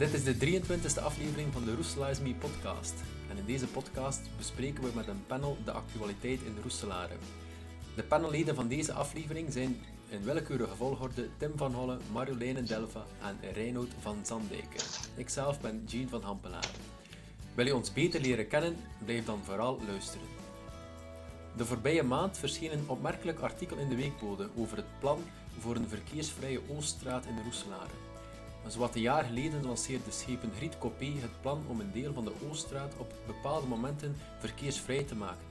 Dit is de 23e aflevering van de Roeselaars Me podcast. En in deze podcast bespreken we met een panel de actualiteit in de Roeselare. De panelleden van deze aflevering zijn in willekeurige volgorde Tim van Holle, Marjoleine Delva en Reinoud van Zandijken. Ikzelf ben Jean van Hampelaren. Wil je ons beter leren kennen? Blijf dan vooral luisteren. De voorbije maand verscheen een opmerkelijk artikel in de Weekbode over het plan voor een verkeersvrije Ooststraat in de Roeselare. Zowat een jaar geleden lanceerde schepen Griet Copé het plan om een deel van de Ooststraat op bepaalde momenten verkeersvrij te maken.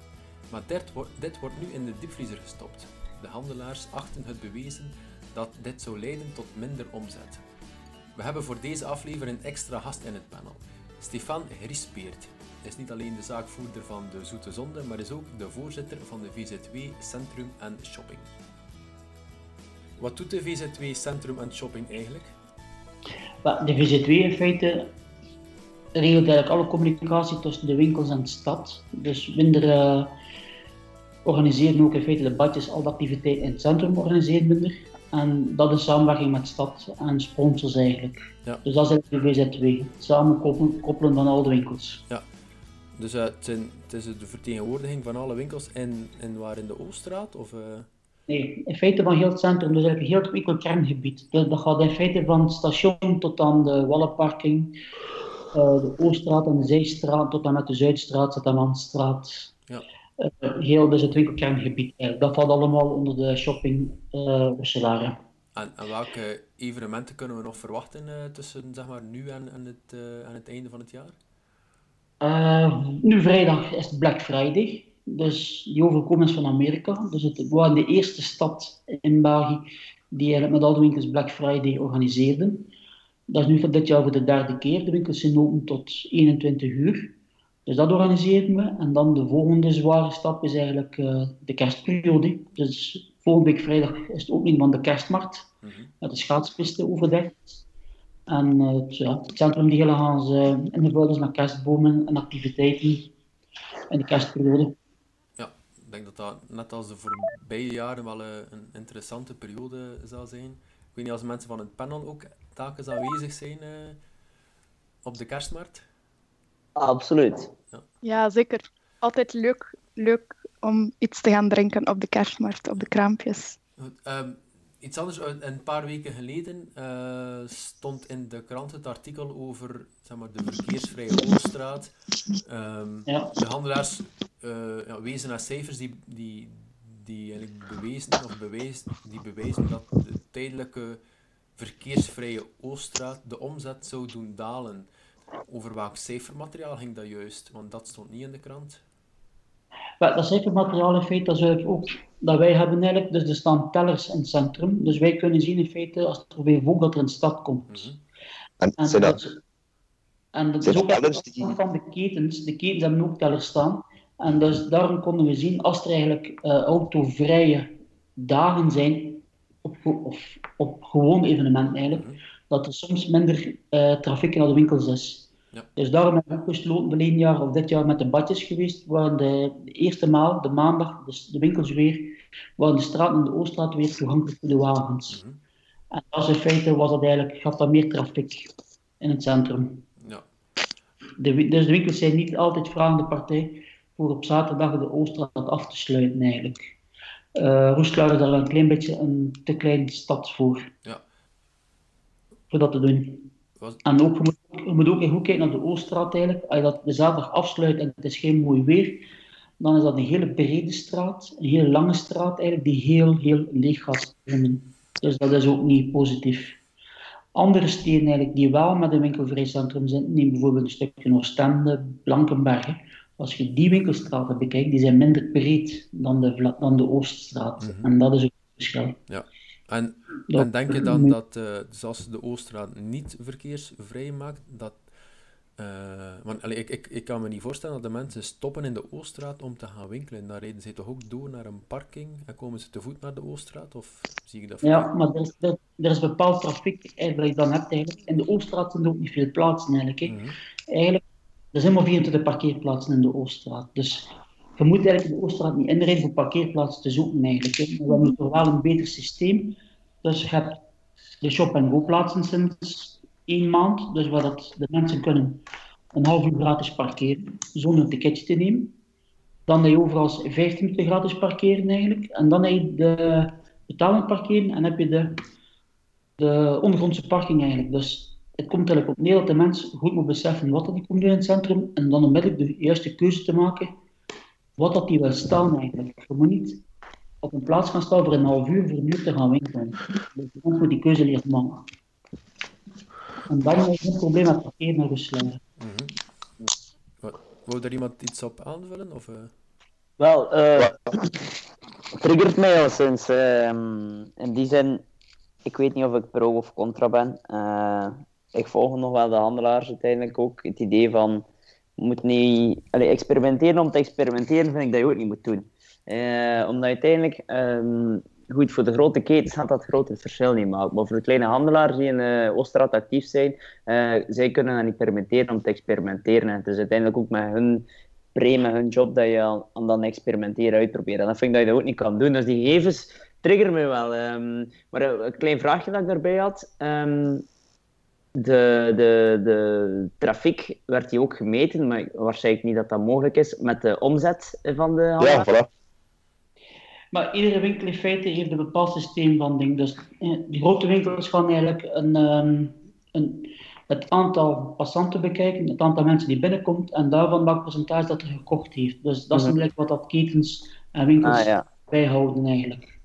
Maar dit, wordt, nu in de diepvriezer gestopt. De handelaars achten het bewezen dat dit zou leiden tot minder omzet. We hebben voor deze aflevering een extra gast in het panel. Stefan Griespeert is niet alleen de zaakvoerder van de Zoete Zonde, maar is ook de voorzitter van de VZW Centrum en Shopping. Wat doet de VZW Centrum en Shopping eigenlijk? De VZW in feite regelt eigenlijk alle communicatie tussen de winkels en de stad. Dus minder uh, organiseren ook in feite de badjes, al de activiteiten in het centrum organiseren minder. En dat is samenwerking met stad en sponsors eigenlijk. Ja. Dus dat is de VZW. Samen koppelen, koppelen van al de winkels. Ja. Dus uh, het, zijn, het, is de vertegenwoordiging van alle winkels en, en waar in de Ooststraat? Of, uh... Nee, in feite van heel het centrum, dus eigenlijk heel het winkelkerngebied. Dat, gaat in feite van het station tot aan de Wallenparking, uh, de Ooststraat en de Zeestraat, tot aan met de Zuidstraat, Zetamannstraat. Ja. Uh, heel dus het winkelkerngebied. Dat valt allemaal onder de shopping uh, en, en, welke evenementen kunnen we nog verwachten tussen zeg maar, nu en, en, het, en het einde van het jaar? nu vrijdag is het Black Friday. Dus die overkomen is van Amerika. Dus het was de eerste stad in België die eigenlijk met al de winkels Black Friday organiseerde. Dat is nu voor dit jaar voor de derde keer. De winkels zijn open tot 21 uur. Dus dat organiseren we. En dan de volgende zware stap is eigenlijk uh, de kerstperiode. Dus volgende week vrijdag is het opening van de kerstmarkt. Mm -hmm. Met de overdekt. En uh, het, ja, het centrum die gaan ze invullen met kerstbomen en activiteiten in de kerstperiode ik denk dat dat net als de voorbije jaren wel een interessante periode zal zijn. Ik weet niet als mensen van het panel ook telkens aanwezig zijn uh, op de kerstmarkt. Absoluut. Ja. ja, zeker. Altijd leuk, leuk om iets te gaan drinken op de kerstmarkt, op de kraampjes. Goed, um, Iets anders, een paar weken geleden uh, stond in de krant het artikel over zeg maar, de verkeersvrije Ooststraat. Um, ja. De handelaars uh, ja, wezen naar cijfers die, die, die eigenlijk bewezen, of bewezen, die bewijzen dat de tijdelijke verkeersvrije Ooststraat de omzet zou doen dalen. Over welk cijfermateriaal ging dat juist? Want dat stond niet in de krant. Dat cijfermateriaal in feite, dat is eigenlijk ook dat wij hebben eigenlijk, dus er staan tellers in het centrum, dus wij kunnen zien in feite als er weer volk dat er een stad komt. Mm -hmm. En, en, dat, en dat is ook van de ketens, de ketens hebben ook tellers staan, en dus daarom konden we zien, als er eigenlijk uh, autovrije dagen zijn, op, of op gewoon evenementen eigenlijk, mm -hmm. dat er soms minder uh, trafiek naar de winkels is. Ja. Dus daarom hebben we ook verleden jaar of dit jaar met de badjes geweest, waar de, de, eerste maal, de maandag, dus de winkels weer, waar de straat en de Ooststraat weer toegankelijk voor de wagens. Mm -hmm. En als in feite was dat eigenlijk, gaf dat meer trafiek in het centrum. Ja. De, dus de winkels zijn niet altijd vragende partij voor op zaterdag de Ooststraat af te sluiten eigenlijk. Uh, Roeselaar is daar een klein beetje een te kleine stad voor. Ja. Voor dat te doen. Was... En ook, je moet, je moet ook goed kijken naar de Ooststraat eigenlijk. Als je dat de zaterdag afsluit en het is geen mooi weer, dan is dat een hele brede straat, een hele lange straat eigenlijk, die heel, heel leeg gaat worden. Dus dat is ook niet positief. Andere steden eigenlijk die wel met een winkelvrij centrum zijn, neem bijvoorbeeld een stukje Oostende, Blankenberg. Als je die winkelstraten bekijkt, die zijn minder breed dan de, dan de Ooststraat. Mm -hmm. En dat is ook het verschil. Ja. En, en denk je dan dat, uh, dus als de Ooststraat niet verkeersvrij maakt, dat... Uh, want allee, ik, ik, ik kan me niet voorstellen dat de mensen stoppen in de Ooststraat om te gaan winkelen. Dan rijden ze toch ook door naar een parking en komen ze te voet naar de Ooststraat? Of zie ik dat Ja, maar er is, er, er is bepaald trafiek dat je dan hebt eigenlijk. In de Ooststraat zijn er ook niet veel plaatsen eigenlijk. Mm -hmm. Eigenlijk, er zijn maar 24 parkeerplaatsen in de Ooststraat. Dus je moet eigenlijk de Ooststraat niet inrijden voor parkeerplaatsen te zoeken eigenlijk. We hebben toch wel een beter systeem. Dus je hebt de shop- en go-plaatsen sinds één maand, dus waar dat de mensen kunnen een half uur gratis parkeren, zonder een ticketje te nemen. Dan heb je overal 15 minuten gratis parkeren eigenlijk. En dan heb je de betalend parkeren en heb je de, de ondergrondse parking eigenlijk. Dus het komt eigenlijk op neer dat de mens goed moet beseffen wat hij komt doen in het centrum en dan onmiddellijk de juiste keuze te maken wat dat die wil staan eigenlijk. Je moet niet op een plaats gaan staan voor een half uur, voor een uur te gaan winkelen. Dus je moet die keuze leren maken. En dan is het probleem met parkeren naar Rusland. Mm -hmm. Wou er iemand iets op aanvullen? Of, uh... Wel, uh, triggert mij al sinds. Uh, in die zin, ik weet niet of ik pro of contra ben. Ik volg nog wel de handelaars uiteindelijk ook. Het idee van, moet niet... Experimenteren om te experimenteren vind ik dat je ook niet moet doen. Uh, omdat uiteindelijk, um, goed, voor de grote ketens gaat dat grote verschil niet maken. Maar voor de kleine handelaars die in uh, Oostraat actief zijn, uh, zij kunnen dat niet permitteren om te experimenteren. En het is uiteindelijk ook met hun pre, met hun job, dat je aan, dan experimenteren, uitproberen. En dat vind ik dat je dat ook niet kan doen. Dus die gegevens triggeren me wel. Um, maar een, klein vraagje dat ik daarbij had. Um, de, de, de trafiek werd die ook gemeten, maar waarschijnlijk niet dat dat mogelijk is, met de omzet van de handelaar. Ja, voilà. Maar iedere winkel in feite heeft een bepaald systeem van dingen. Dus eh, de grote winkels gaan eigenlijk een, um, een, het aantal passanten bekijken, het aantal mensen die binnenkomt, en daarvan welk percentage dat er gekocht heeft. Dus dat is mm -hmm. wat dat ketens en winkels ah, ja. bijhouden eigenlijk.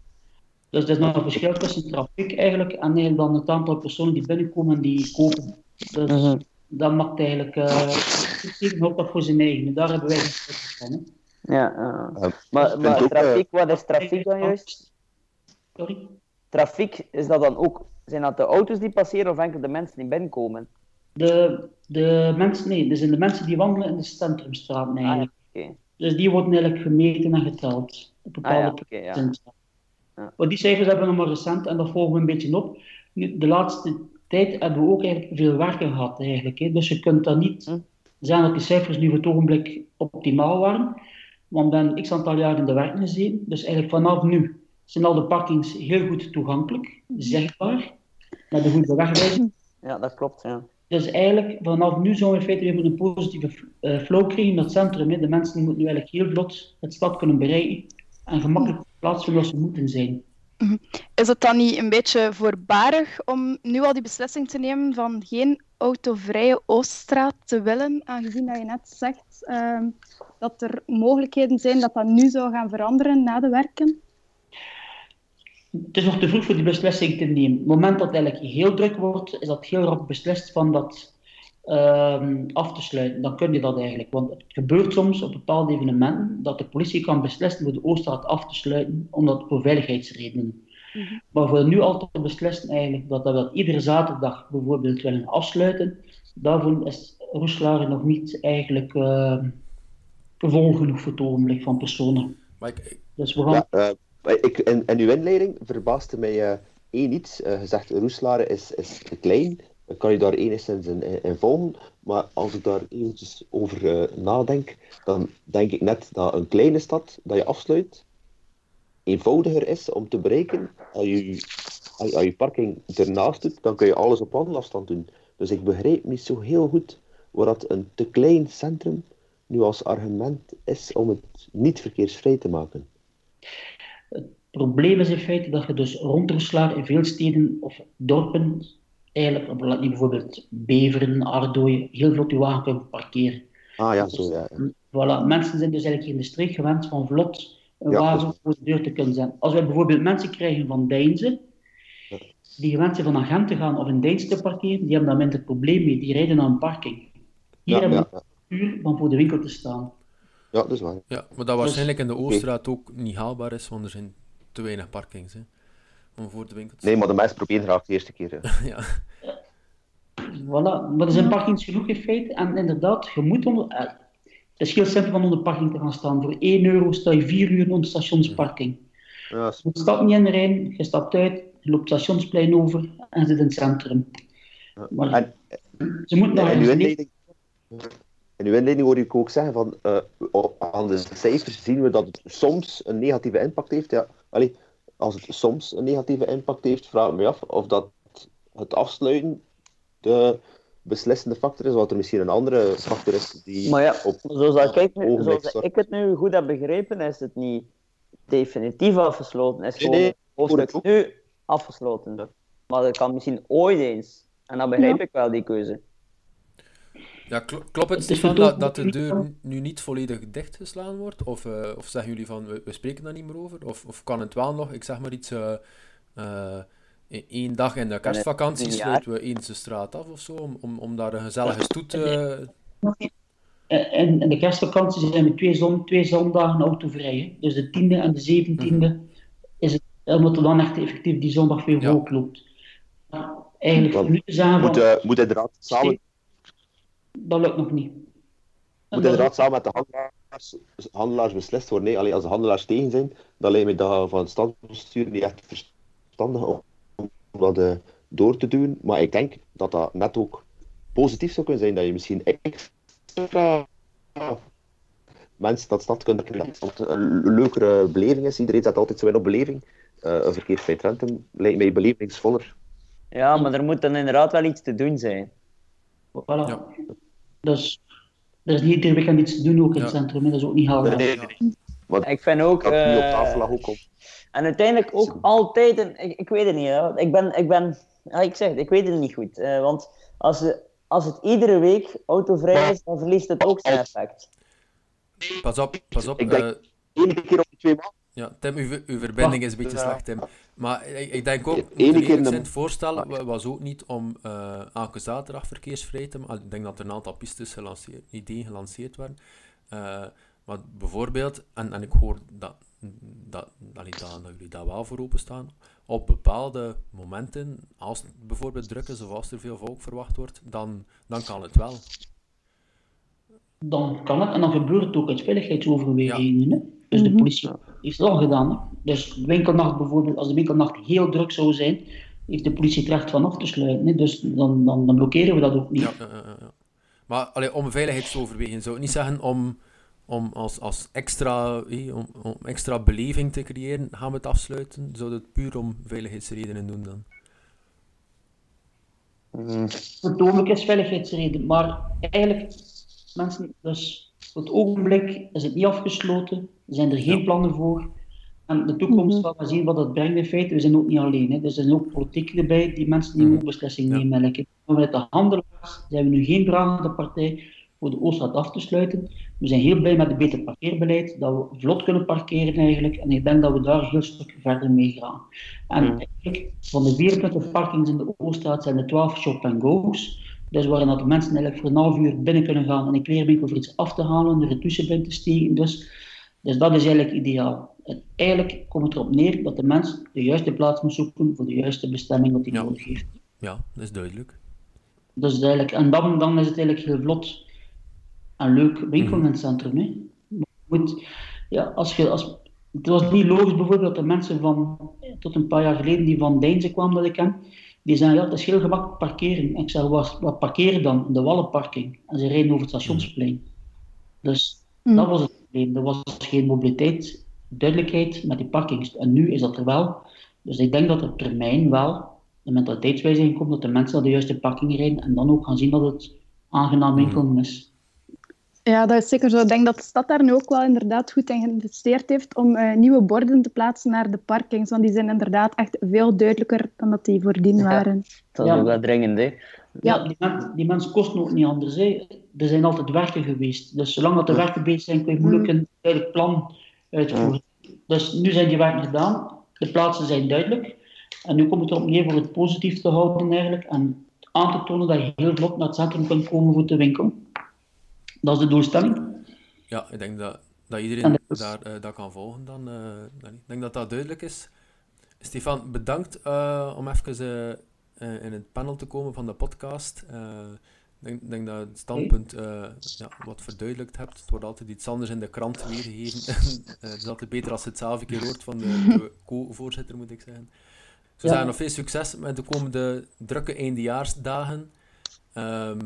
Dus er is nog een verschil tussen trafiek eigenlijk en eigenlijk dan het aantal personen die binnenkomen en die kopen. Dus -hmm. dat maakt eigenlijk uh, ook dat voor zijn eigen. Daar hebben wij geen van. Hè. Ja, uh, maar, maar ook, trafiek, wat is trafiek dan juist? Sorry? Trafiek, is dat dan ook, zijn dat de auto's die passeren of enkel de mensen die binnenkomen? De, de mensen, nee, dat zijn de mensen die wandelen in de centrumstraat eigenlijk. Ah, okay. Dus die worden eigenlijk gemeten en geteld op bepaalde ah, ja, okay, ja. Ja. Maar die cijfers hebben we nog maar recent en dat volgen we een beetje op. Nu, de laatste tijd hebben we ook eigenlijk veel werken gehad eigenlijk. Hè. Dus je kunt dat niet hm. zeggen dat die cijfers nu voor het ogenblik optimaal waren. Want ben x aantal jaar in de werk gezien. Dus eigenlijk vanaf nu zijn al de parkings heel goed toegankelijk, zichtbaar, met een goede wegwijzing. Ja, dat klopt, ja. Dus eigenlijk, vanaf nu zouden we in feite weer een positieve uh, flow krijgen in het centrum. Hè. De mensen moeten nu eigenlijk heel vlot het stad kunnen bereiken en gemakkelijk ze moeten zijn. Mhm. Is het dan niet een beetje voorbarig om nu al die beslissing te nemen van geen autovrije Ooststraat te willen, aangezien dat je net zegt uh, dat er mogelijkheden zijn dat dat nu zou gaan veranderen na de werken? Het is nog te vroeg voor die beslissing te nemen. Op het moment dat het eigenlijk heel druk wordt, is dat heel rap beslist van dat um, af te sluiten. Dan kun je dat eigenlijk. Want het gebeurt soms op bepaalde evenementen dat de politie kan beslissen voor de Ooststraat af te sluiten, omdat voor veiligheidsredenen. Mm -hmm. Maar voor nu altijd beslissen eigenlijk dat we dat iedere zaterdag bijvoorbeeld willen afsluiten, daarvoor is Roeslaar nog niet eigenlijk uh, vol genoeg voor het ogenblik van personen. Ik, dus we gaan... ja, uh, ik, in, in uw inleiding verbaasde mij uh, één iets. Uh, gezegd, Roeslaar is, is te klein dan kan je daar enigszins in, in volgen. Maar als ik daar eventjes over uh, nadenk, dan denk ik net dat een kleine stad dat je afsluit eenvoudiger is om te bereiken. Als je, als je, je parking ernaast doet, dan kun je alles op wandelafstand doen. Dus ik begrijp niet zo heel goed waar dat een te klein centrum nu als argument is om het niet verkeersvrij te maken. Het probleem is in feite dat je dus rondslaat in veel steden of dorpen eigenlijk, laat niet bijvoorbeeld Beveren, Ardooien, heel vlot je wagen kunnen parkeren. Ah ja, zo ja. ja. Voilà, mensen zijn dus eigenlijk in de streek gewend van vlot een ja, wagen dus... voor de deur te kunnen zetten. Als wij bijvoorbeeld mensen krijgen van Deinzen, die gewend zijn van agent te gaan of in Deinzen te parkeren, die hebben daar minder probleem mee. Die rijden naar een parking. Hier hebben we een uur van voor de winkel te staan. Ja, dat is waar. Ja, maar dat waarschijnlijk in de Ooststraat ook niet haalbaar is, want er zijn te weinig parkings. Hè om voor de winkel te Nee, maar de mensen proberen graag de eerste keer. ja. Voilà, maar er zijn parkings genoeg in feite. En inderdaad, je moet onder... Uh, het is heel simpel van onder parking te gaan staan. Voor 1 euro sta je 4 uur onder stationsparking. Ja, je stapt niet in de Rijn, je stapt uit, je loopt het stationsplein over en zit in het centrum. Maar en, ze moeten naar in uw inleiding, in uw inleiding hoor ik ook zeggen van uh, aan de cijfers zien we dat het soms een negatieve impact heeft. Ja, allee, als het soms een negatieve impact heeft, vraag ik me af of dat het afsluiten de beslissende factor is, wat er misschien een andere factor is die Maar ja, op zoals, ik, zoals ik het nu goed heb begrepen, is het niet definitief afgesloten. Is gewoon nee, het hoofdstuk nu afgesloten. Maar dat kan misschien ooit eens. En dan begrijp ik wel die keuze. Ja, kl- klopt het, Stefan, dat, dat de deur nu niet volledig dichtgeslaan wordt? Of, eh, of zeggen jullie van, we, we spreken daar niet meer over? Of, of kan het wel nog, ik zeg maar iets, in één dag in de kerstvakantie sluiten we eens de straat af of zo, om, om, om daar een gezellige stoet... En in de kerstvakantie zijn we twee, zon, twee zondagen autovrij. Hè. Dus de 10e en de 17e is het, omdat er dan echt effectief die zondag weer Ja. volk loopt. Maar Eigenlijk nu te zeggen moet, eh, moet inderdaad samen, dat lukt nog niet. En moet inderdaad samen met de handelaars, handelaars beslist worden. Nee, Allee, als de handelaars tegen zijn, dan lijkt me dat van het stadsbestuur niet echt verstandig om om dat eh, door te doen. Maar ik denk dat dat net ook positief zou kunnen zijn, dat je misschien extra mensen dat stad kunt krijgen. Dat het een leukere beleving is. Iedereen zet altijd zo in op beleving. Eh, een verkeersvrij Trentum lijkt mij belevingsvoller. Ja, maar er moet dan inderdaad wel iets te doen zijn. Voilà. Ja. Dus er is niet iedere weekend iets te doen ook in het centrum. hè. Dat is ook niet haalbaar. Nee, nee, nee. Want Ik vind ook... dat nu op eh, tafel lag ook om. En uiteindelijk ook altijd, een, ik, ik weet het niet, hè. ik ben, ik ben, ja, ik zeg het, ik weet het niet goed. eh, want als, als het iedere week autovrij is, dan verliest het ook zijn effect. pas op, pas op. Ik denk- eh, Eén keer op de twee maanden. Ja, Tim, uw, uw verbinding is een beetje slecht, Tim. Maar ik, ik denk ook, de- het voorstel wa- was ook niet om eh elke zaterdag verkeersvrij te maken. Ik denk dat er een aantal pistes gelanceerd, ideeën gelanceerd werden. Eh, maar bijvoorbeeld, en, en ik hoor dat, dat, dat, dat, dat jullie daar wel voor openstaan, op bepaalde momenten, als het bijvoorbeeld druk is of als er veel volk verwacht wordt, dan, dan kan het wel. Dan kan het en dan gebeurt het ook uit veiligheidsoverwegingen. hè. Dus de politie heeft het al gedaan. Hè. Dus de winkelnacht bijvoorbeeld, als de winkelnacht heel druk zou zijn, heeft de politie het recht van af te sluiten. Hè. Dus dan, dan, dan blokkeren we dat ook niet. Ja, ja, ja, ja, ja. Maar allee, om veiligheidsoverwegingen zou ik niet zeggen om, om als, als extra, eh, om, om extra beleving te creëren, gaan we het afsluiten? Zou het puur om veiligheidsredenen doen dan? Mm. Vertoonlijk is veiligheidsreden, maar eigenlijk, mensen, dus voor het ogenblik is het niet afgesloten, zijn er geen plannen voor. En de toekomst zal maar zien wat dat brengt in feite. We zijn ook niet alleen. Hè. Er zijn ook politiek erbij die mensen die Mhm. ook beslissingen nemen. Vanuit de handelaars zijn we nu geen dragende partij voor de Ooststad af te sluiten. We zijn heel blij met het beter parkeerbeleid, dat we vlot kunnen parkeren eigenlijk. En ik denk dat we daar een heel stuk verder mee gaan. En Mhm. eigenlijk, van de 24 parkings in de Ooststraat zijn er 12 shop-and-go's. Dus waarin dat de mensen eigenlijk voor een half uur binnen kunnen gaan en een kleerwinkel voor iets af te halen, er een douche binnen te steken. Dus, dus dat is eigenlijk ideaal. En eigenlijk komt het erop neer dat de mens de juiste plaats moet zoeken voor de juiste bestemming wat hij Ja. nodig heeft. Ja, dat is duidelijk. Dus eigenlijk, en dan, dan is het eigenlijk heel vlot en leuk winkelen in het centrum. Hè. Moet, ja, als je, als, het was niet logisch bijvoorbeeld dat de mensen van, tot een paar jaar geleden, die van Deinzen kwamen dat ik ken, die zeiden, ja, het is heel gemakkelijk parkeren. En ik zei, wat, wat parkeren dan? De Wallenparking. En ze rijden over het stationsplein. Dus Mhm. dat was het probleem. Er was geen mobiliteit, duidelijkheid met die parkings. En nu is dat er wel. Dus ik denk dat op termijn wel de mentaliteitswijziging komt dat de mensen naar de juiste parking rijden en dan ook gaan zien dat het aangenaam winkelen is. Ja, dat is zeker zo. Ik denk dat de stad daar nu ook wel inderdaad goed in geïnvesteerd heeft om eh, nieuwe borden te plaatsen naar de parkings. Want die zijn inderdaad echt veel duidelijker dan dat die voordien Ja. waren. Dat is Ja. ook wel dringend, hè. Ja, die, men, die mensen kosten ook niet anders. Hè. Er zijn altijd werken geweest. Dus zolang dat de werken bezig zijn, kun je moeilijk een duidelijk plan uitvoeren. Dus nu zijn die werken gedaan. De plaatsen zijn duidelijk. En nu komt het erop neer voor het positief te houden eigenlijk. En aan te tonen dat je heel vlot naar het centrum kunt komen voor te winkelen. Dat is de doelstelling. Ja, ik denk dat, dat iedereen En dat is- daar, eh, dat kan volgen dan. Danny. ik denk dat dat duidelijk is. Stefan, bedankt eh, om even in het panel te komen van de podcast. Ik denk, denk dat je het standpunt ja, wat verduidelijkt hebt. Het wordt altijd iets anders in de krant weergegeven. Het is altijd beter als je het zelf een keer hoort van de, co-voorzitter, moet ik zeggen. Ja. zeggen, nog veel succes met de komende drukke eindejaarsdagen. Ehm,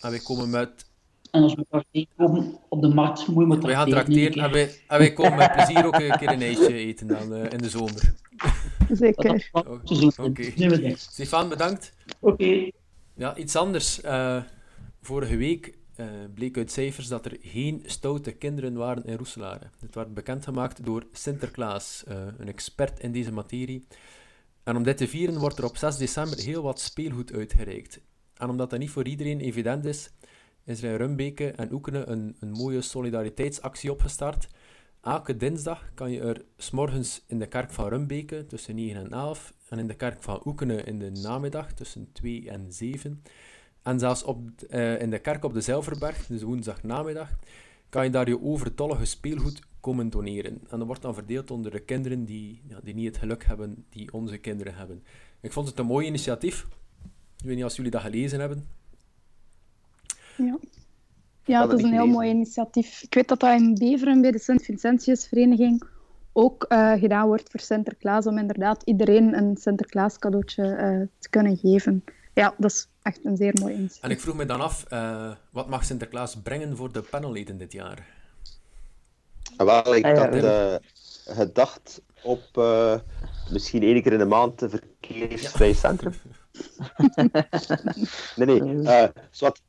en wij komen met En als we tracteren komen op de markt, moet je maar wij gaan tracteren, trakteren en wij, en wij komen met plezier ook een keer een ijsje eten dan, eh, in de zomer. Zeker. zoeken. Oké. Stefan, bedankt. Oké, Ja, iets anders. Uh, vorige week uh, bleek uit cijfers dat er geen stoute kinderen waren in Roeselare. Dit werd bekendgemaakt door Sinterklaas, uh, een expert in deze materie. En om dit te vieren wordt er op 6 december heel wat speelgoed uitgereikt. En omdat dat niet voor iedereen evident is, is er in Rumbeke en Oekene een, een mooie solidariteitsactie opgestart. Elke dinsdag kan je er s'morgens in de kerk van Rumbeke tussen 9 en 11 en in de kerk van Oekene in de namiddag tussen 2 en 7 en zelfs op, uh, in de kerk op de Zelverberg, dus woensdag namiddag, kan je daar je overtollige speelgoed komen doneren. En dat wordt dan verdeeld onder de kinderen die, die niet het geluk hebben die onze kinderen hebben. Ik vond het een mooi initiatief. Ik weet niet of jullie dat gelezen hebben. Ja, ja het is een heel mooi initiatief. Ik weet dat dat in Beveren bij de Sint-Vincentiusvereniging ook uh, gedaan wordt voor Sinterklaas, om inderdaad iedereen een Sinterklaas cadeautje uh, te kunnen geven. Ja, dat is echt een zeer mooi initiatief. En ik vroeg me dan af, uh, wat mag Sinterklaas brengen voor de panelleden dit jaar? Wel, ik had uh, gedacht op uh, misschien één keer in de maand een verkeersvrij centrum. nee, nee. Uh, zwart,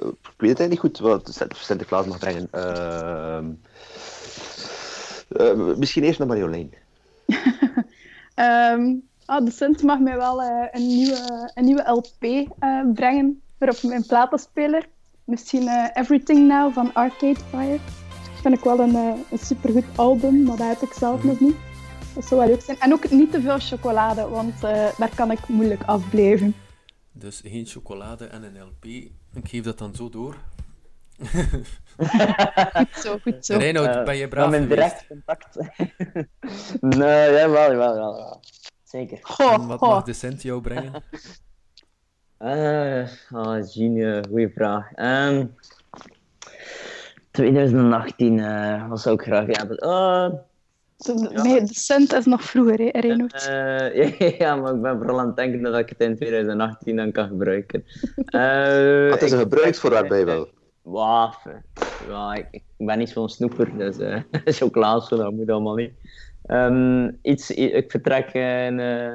ik weet het niet goed wat Sinterklaas mag brengen. Ehm, misschien eerst naar Marjolein. um, de Sint mag mij wel een, nieuwe, een nieuwe LP brengen voor op mijn platenspeler. Misschien Everything Now van Arcade Fire vind ik wel een, een supergoed album, maar dat heb ik zelf nog niet. Dat zou wel leuk zijn. En ook niet te veel chocolade, want uh, daar kan ik moeilijk afblijven. Dus geen chocolade en een LP. Ik geef dat dan zo door. goed zo, goed zo. Reinoud, uh, ben je braaf Met direct contact. nee, ja, wel, wel, wel. Zeker. Goh, wat mag de cent jou brengen? Uh, oh, Genie, goede vraag. Um, 2018, uh, wat zou ik graag hebben? Uh, Nee, de cent is nog vroeger, hè, Reinoud? Uh, ja, maar ik ben vooral aan het denken dat ik het in 2018 dan kan gebruiken. Uh, het is een gebruiksvoorraad bij wel. Ja, ik, ik, ben niet zo'n snoeper, dus uh, chocolade, dat moet allemaal niet. Um, iets, ik vertrek in, uh,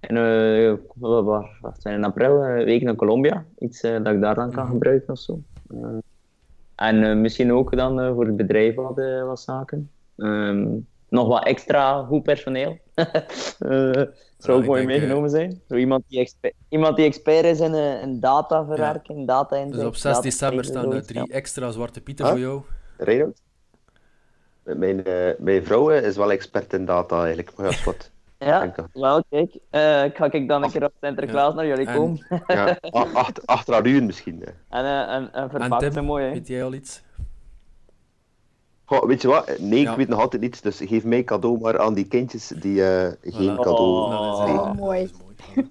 in, uh, waar, wat, in april een week naar Colombia. Iets dat ik daar dan kan gebruiken of zo. En uh, misschien ook dan uh, voor het bedrijf wat, uh, wat zaken. Um, nog wat extra goed personeel. zou ook mooi meegenomen zijn. Zo iemand, die expert, iemand die expert is in, in dataverwerking, ja. data in Dus op 6 december staan er drie ja. extra zwarte pieten voor jou. Reinoud? Mijn, mijn vrouw is wel expert in data eigenlijk, maar ja, wat. Ja, wel kijk. Uh, ga ik dan een keer op Sinterklaas ja. naar jullie en, komen? ja, achter, achter haar uur misschien. Hè. En, uh, en, en verpakt ze mooi, hè? weet jij al iets? Goh, weet je wat? Nee, ik ja. weet nog altijd niets, dus geef mij cadeau maar aan die kindjes die uh, geen oh, cadeau... Oh, oh mooi.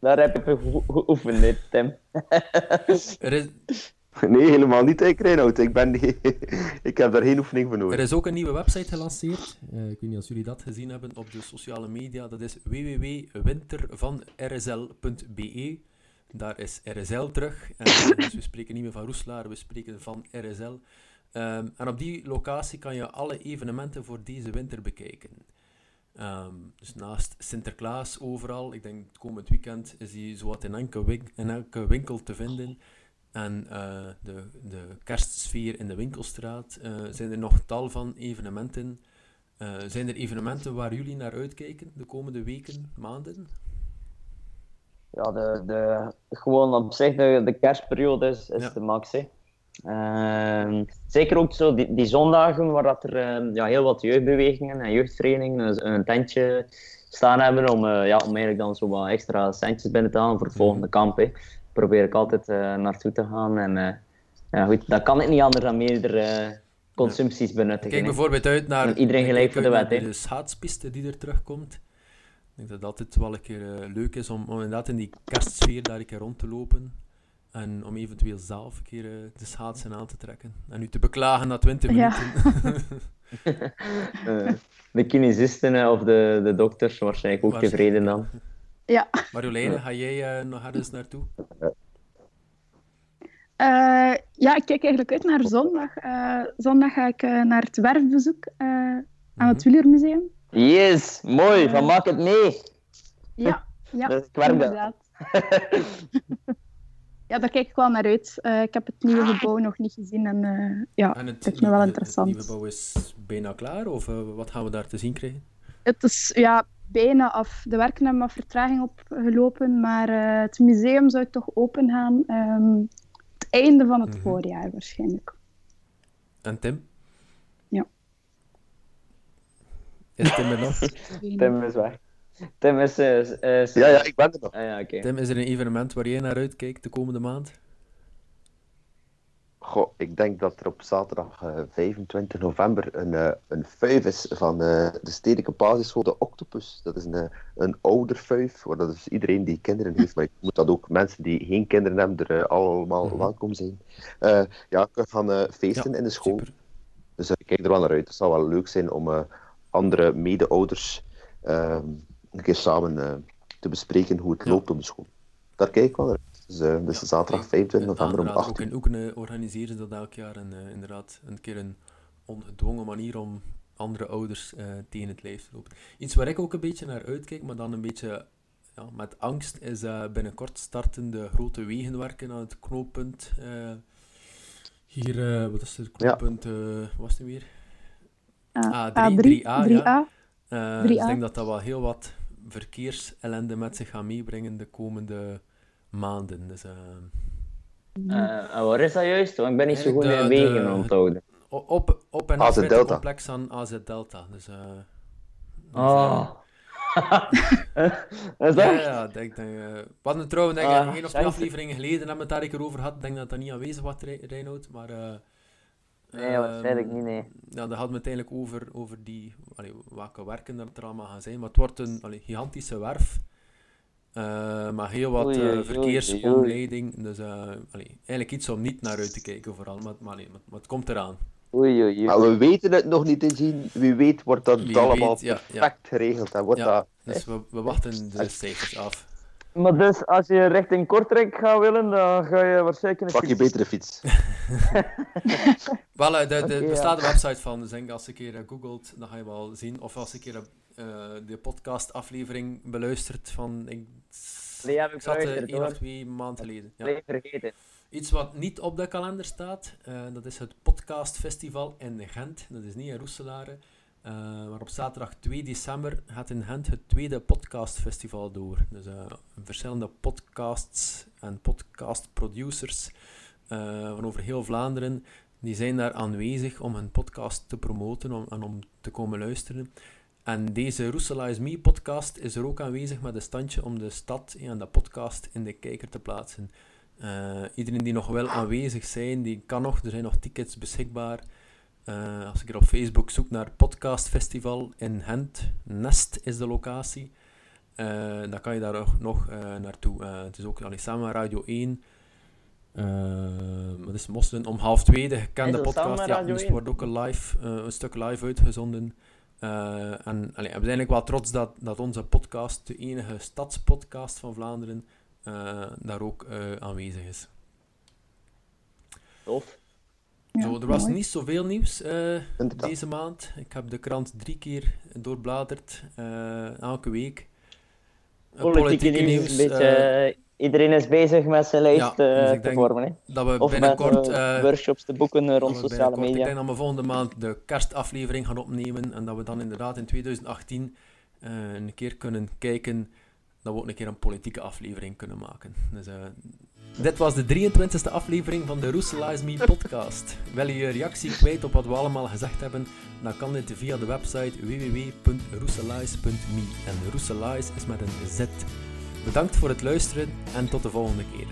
Daar heb ik geoefend, Tim. er is... Nee, helemaal niet, ik Reinoud. Ik, ben ik heb daar geen oefening voor nodig. Er is ook een nieuwe website gelanceerd. Uh, ik weet niet of jullie dat gezien hebben op de sociale media. Dat is www.wintervanrsl.be. Daar is RSL terug. En, dus we spreken niet meer van Roeslaar, we spreken van RSL. Um, ehm, en op die locatie kan je alle evenementen voor deze winter bekijken. Um, dus naast Sinterklaas overal, ik denk het komend weekend is hij zowat in elke, in elke winkel te vinden. En uh, de, de kerstsfeer in de winkelstraat. Uh, zijn er nog tal van evenementen? Uh, zijn er evenementen waar jullie naar uitkijken de komende weken, maanden? Ja, de, de, gewoon op zich, de, de kerstperiode is, is ja. de max. Hè. Ehm, zeker ook zo die, die zondagen waar dat er ehm, ja, heel wat jeugdbewegingen en jeugdverenigingen een, een tentje staan hebben om, ja, om eigenlijk dan zo wat extra centjes binnen te halen voor het volgende kamp. Hè probeer ik altijd uh, naartoe te gaan. En uh, ja, goed, dat kan ik niet anders dan meerdere consumpties benutten. Kijk bijvoorbeeld uit naar, iedereen gelijk voor de wet. de schaatspiste die er terugkomt. Ik denk dat dat altijd wel een keer leuk is om, om inderdaad in die kerstsfeer daar een keer rond te lopen. En om eventueel zelf een keer de schaatsen aan te trekken. En u te beklagen na 20 minuten. Ja. de kinesisten of de, de dokters waarschijnlijk ook tevreden dan. Ja. Marjoleine, ga jij uh, nog ergens naartoe? Uh, ja, ik kijk eigenlijk uit naar zondag. Uh, zondag ga ik naar het werfbezoek aan het Wielermuseum. Yes, mooi. Van maak het mee. Ja, ja inderdaad. ja, daar kijk ik wel naar uit. Uh, ik heb het nieuwe gebouw nog niet gezien en uh, ja, en het lijkt me wel interessant. Het nieuwe gebouw is bijna klaar of uh, wat gaan we daar te zien krijgen? Het is ja, bijna af. De werken hebben wat vertraging opgelopen, maar het museum zou toch open gaan um, het einde van het mm -hmm. voorjaar waarschijnlijk. En Tim? Ja. Is Tim er nog? Tim is weg. Tim is... Uh, ja, ja, ik ben er nog. Ah, ja, okay. Tim, is er een evenement waar jij naar uitkijkt de komende maand? Goh, ik denk dat er op zaterdag uh, 25 november een, uh, een fuif is van uh, de stedelijke basisschool De Octopus. Dat is een, een ouderfuif, waar dat dus iedereen die kinderen heeft, maar ik moet dat ook mensen die geen kinderen hebben er allemaal mm -hmm. welkom zijn. ja, ik gaan feesten ja, in de school. Super. Dus ik kijk er wel naar uit. Het zal wel leuk zijn om andere mede-ouders ehm, een keer samen uh, te bespreken hoe het ja. loopt op de school. Daar kijk ik wel naar Dus, uh, dus ja, zaterdag 25 november om 8 uur. Ook in Oeken organiseren ze dat elk jaar en uh, inderdaad een keer een ongedwongen manier om andere ouders tegen het lijf te lopen. Iets waar ik ook een beetje naar uitkijk, maar dan een beetje ja, met angst, is binnenkort starten de grote wegenwerken aan het knooppunt. hier, wat is het knooppunt, ja. wat was het weer? A3, 3A, 3A. Ja. Uh, dus ik denk dat dat wel heel wat verkeersellende met zich gaat meebrengen de komende maanden. Dus, uh... Uh, waar is dat juist? Want ik ben niet zo goed in wegen onthouden. Op, op en af complex aan AZ Delta. Dus, oh. is dat? Ja, ja denk, denk, uh, we hadden trouwens denk, uh, één of twee afleveringen geleden hebben we het daar een keer over gehad. Ik denk dat dat niet aanwezig was, Reinoud. Maar uh, Nee, waarschijnlijk um, niet, nee. Ja, dat hadden we het eigenlijk over, over die, allee, welke werken er allemaal gaan zijn. Maar het wordt een allee, gigantische werf. Uh, maar heel wat uh, verkeersomleiding. Dus uh, allee, eigenlijk iets om niet naar uit te kijken vooral. Maar, maar, allee, maar, maar het komt eraan. Oei, oei, oei. Maar we weten het nog niet te zien. Wie weet wordt dat Wie allemaal weet, ja, perfect ja. geregeld. En wordt ja, dat, dus we, we wachten de cijfers af. Maar dus, als je richting Kortrijk gaat willen, dan ga je waarschijnlijk een Pak je betere fiets. wel, de, de, okay, bestaat een website van, denk als je een keer googelt, dan ga je wel zien. Of als je een keer uh, de podcast-aflevering beluistert van... Ik, nee, heb ik zat er één of twee maanden geleden. Ja. Nee, vergeten. Iets wat niet op de kalender staat, uh, dat is het podcastfestival in Gent. Dat is niet in Roeselare. Uh, maar op zaterdag 2 december gaat in Gent het tweede podcastfestival door. Dus uh, verschillende podcasts en podcastproducers uh, van over heel Vlaanderen, die zijn daar aanwezig om hun podcast te promoten om, en om te komen luisteren. En deze Roeselize Me podcast is er ook aanwezig met een standje om de stad en de podcast in de kijker te plaatsen. iedereen die nog wel aanwezig zijn, die kan nog, er zijn nog tickets beschikbaar. Uh, als ik er op Facebook zoek naar Podcast Festival in Gent, Nest is de locatie, uh, dan kan je daar nog, nog uh, naartoe. het is ook allee, samen Radio 1. dat is Mosselen om half twee, de gekende podcast. Ja, dus er wordt ook een, live, een stuk live uitgezonden. en allee, we zijn eigenlijk wel trots dat, dat onze podcast, de enige stadspodcast van Vlaanderen, daar ook aanwezig is. Tof. Zo, er was mooi. niet zoveel nieuws uh, deze maand. Ik heb de krant drie keer doorbladerd, uh, elke week. Uh, politieke, nieuws. nieuws beetje, iedereen is bezig met zijn lijst ja, dus te vormen. Hè? Dat we of binnenkort met, workshops te boeken rond sociale media. Ik denk dat we volgende maand de kerstaflevering gaan opnemen en dat we dan inderdaad in 2018 een keer kunnen kijken dat we ook een keer een politieke aflevering kunnen maken. Dus dit was de 23e aflevering van de Roeselize Me podcast. Wil je je reactie kwijt op wat we allemaal gezegd hebben, dan kan dit via de website www.roeselize.me. En Roeselize is met een Z. Bedankt voor het luisteren en tot de volgende keer.